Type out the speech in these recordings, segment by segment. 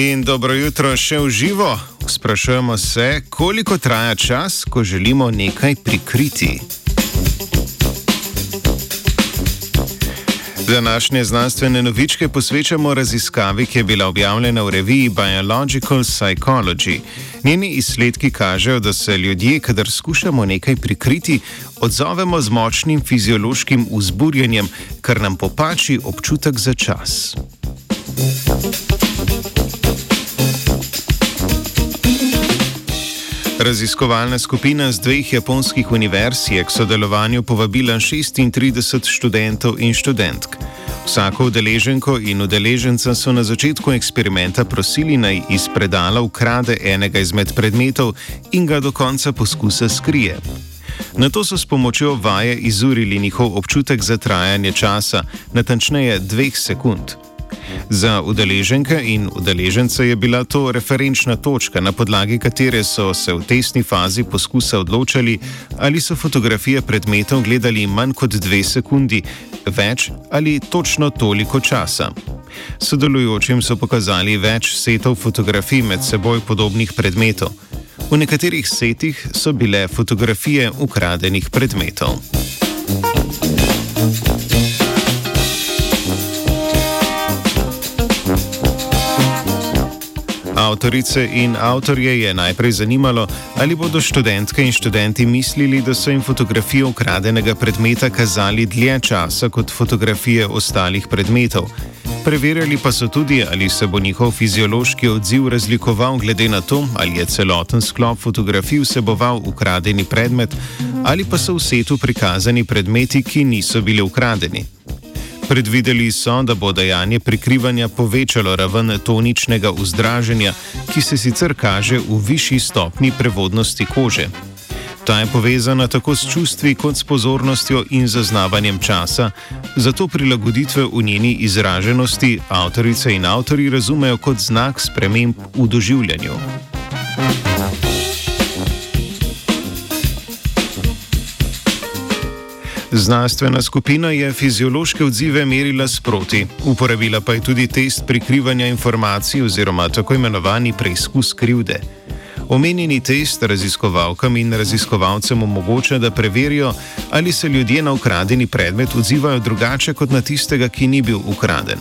In dobro jutro še v živo. Sprašujemo se, koliko traja čas, ko želimo nekaj prikriti. Današnje znanstvene novičke posvečamo raziskavi, ki je bila objavljena v reviji Biological Psychology. Njeni izsledki kažejo, da se ljudje, kadar skušamo nekaj prikriti, odzovemo z močnim fiziološkim vzburjenjem, kar nam popači občutek za čas. Raziskovalna skupina z dveh japonskih univerz je k sodelovanju povabila 36 študentov in študentk. Vsako udeleženko in udeleženca so na začetku eksperimenta prosili naj iz predala ukrade enega izmed predmetov in ga do konca poskusa skrije. Na to so s pomočjo vaje izurili njihov občutek za trajanje časa, natančneje dveh sekund. Za udeleženke in udeležence je bila to referenčna točka, na podlagi katere so se v testni fazi poskusa odločali, ali so fotografije predmetov gledali manj kot dve sekundi, več ali točno toliko časa. Sodelujočim so pokazali več setov fotografij med seboj podobnih predmetov. V nekaterih setih so bile fotografije ukradenih predmetov. Avtorice in avtorje je najprej zanimalo, ali bodo študentke in študenti mislili, da so jim fotografije ukradenega predmeta kazali dlje časa kot fotografije ostalih predmetov. Preverjali pa so tudi, ali se bo njihov fiziološki odziv razlikoval glede na to, ali je celoten sklop fotografij vseboval ukradeni predmet, ali pa so v setu prikazani predmeti, ki niso bili ukradeni. Predvideli so, da bo dejanje prikrivanja povečalo raven toničnega vzdraženja, ki se sicer kaže v višji stopni prevodnosti kože. Ta je povezana tako s čustvi kot s pozornostjo in zaznavanjem časa, zato prilagoditve v njeni izraženosti avtorice in avtori razumejo kot znak sprememb v doživljanju. Znanstvena skupina je fiziološke odzive merila sproti, uporabila pa je tudi test prikrivanja informacij oziroma tako imenovani preizkus krivde. Omenjeni test raziskovalkam in raziskovalcem omogoča, da preverijo, ali se ljudje na ukradeni predmet odzivajo drugače kot na tistega, ki ni bil ukraden.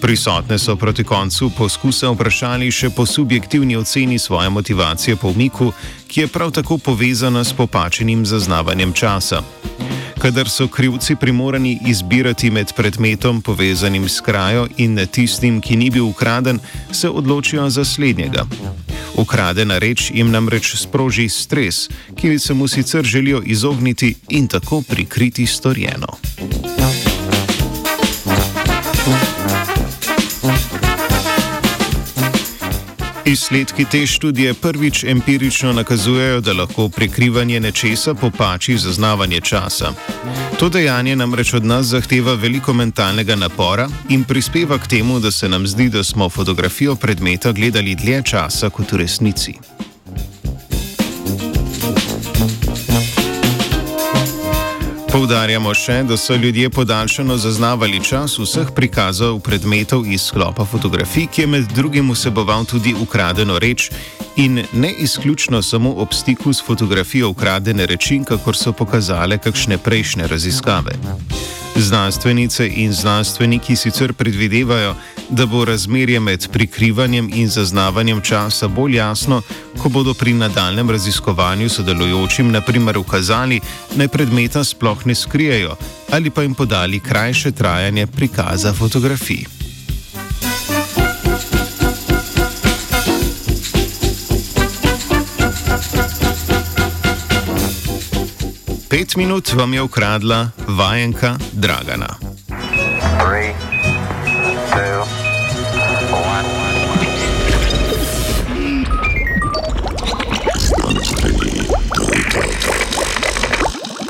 Prisotne so proti koncu poskusa vprašali še po subjektivni oceni svoje motivacije po umiku, ki je prav tako povezana s popačenim zaznavanjem časa kadar so krivci primorani izbirati med predmetom povezanim s krajo in tistim, ki ni bil ukraden, se odločijo za slednjega. Ukradena reč jim namreč sproži stres, ki se mu sicer želijo izogniti in tako prikriti storjeno. Izsledki te študije prvič empirično nakazujejo, da lahko prikrivanje nečesa popači zaznavanje časa. To dejanje namreč od nas zahteva veliko mentalnega napora in prispeva k temu, da se nam zdi, da smo fotografijo predmeta gledali dlje časa kot v resnici. Poudarjamo še, da so ljudje podaljšano zaznavali čas vseh prikazov predmetov iz sklopa fotografij, ki je med drugim vseboval tudi ukradeno reč in ne izključno samo ob stiku s fotografijo ukradene reči, kakor so pokazale kakšne prejšnje raziskave. Znanstvenice in znanstveniki sicer predvidevajo, da bo razmerje med prikrivanjem in zaznavanjem časa bolj jasno, ko bodo pri nadaljem raziskovanju sodelujočim naprimer ukazali, naj predmeta sploh ne skrijejo ali pa jim podali krajše trajanje prikaza fotografij. Pet minut vam je ukradla vajenka Dragana. Three, two,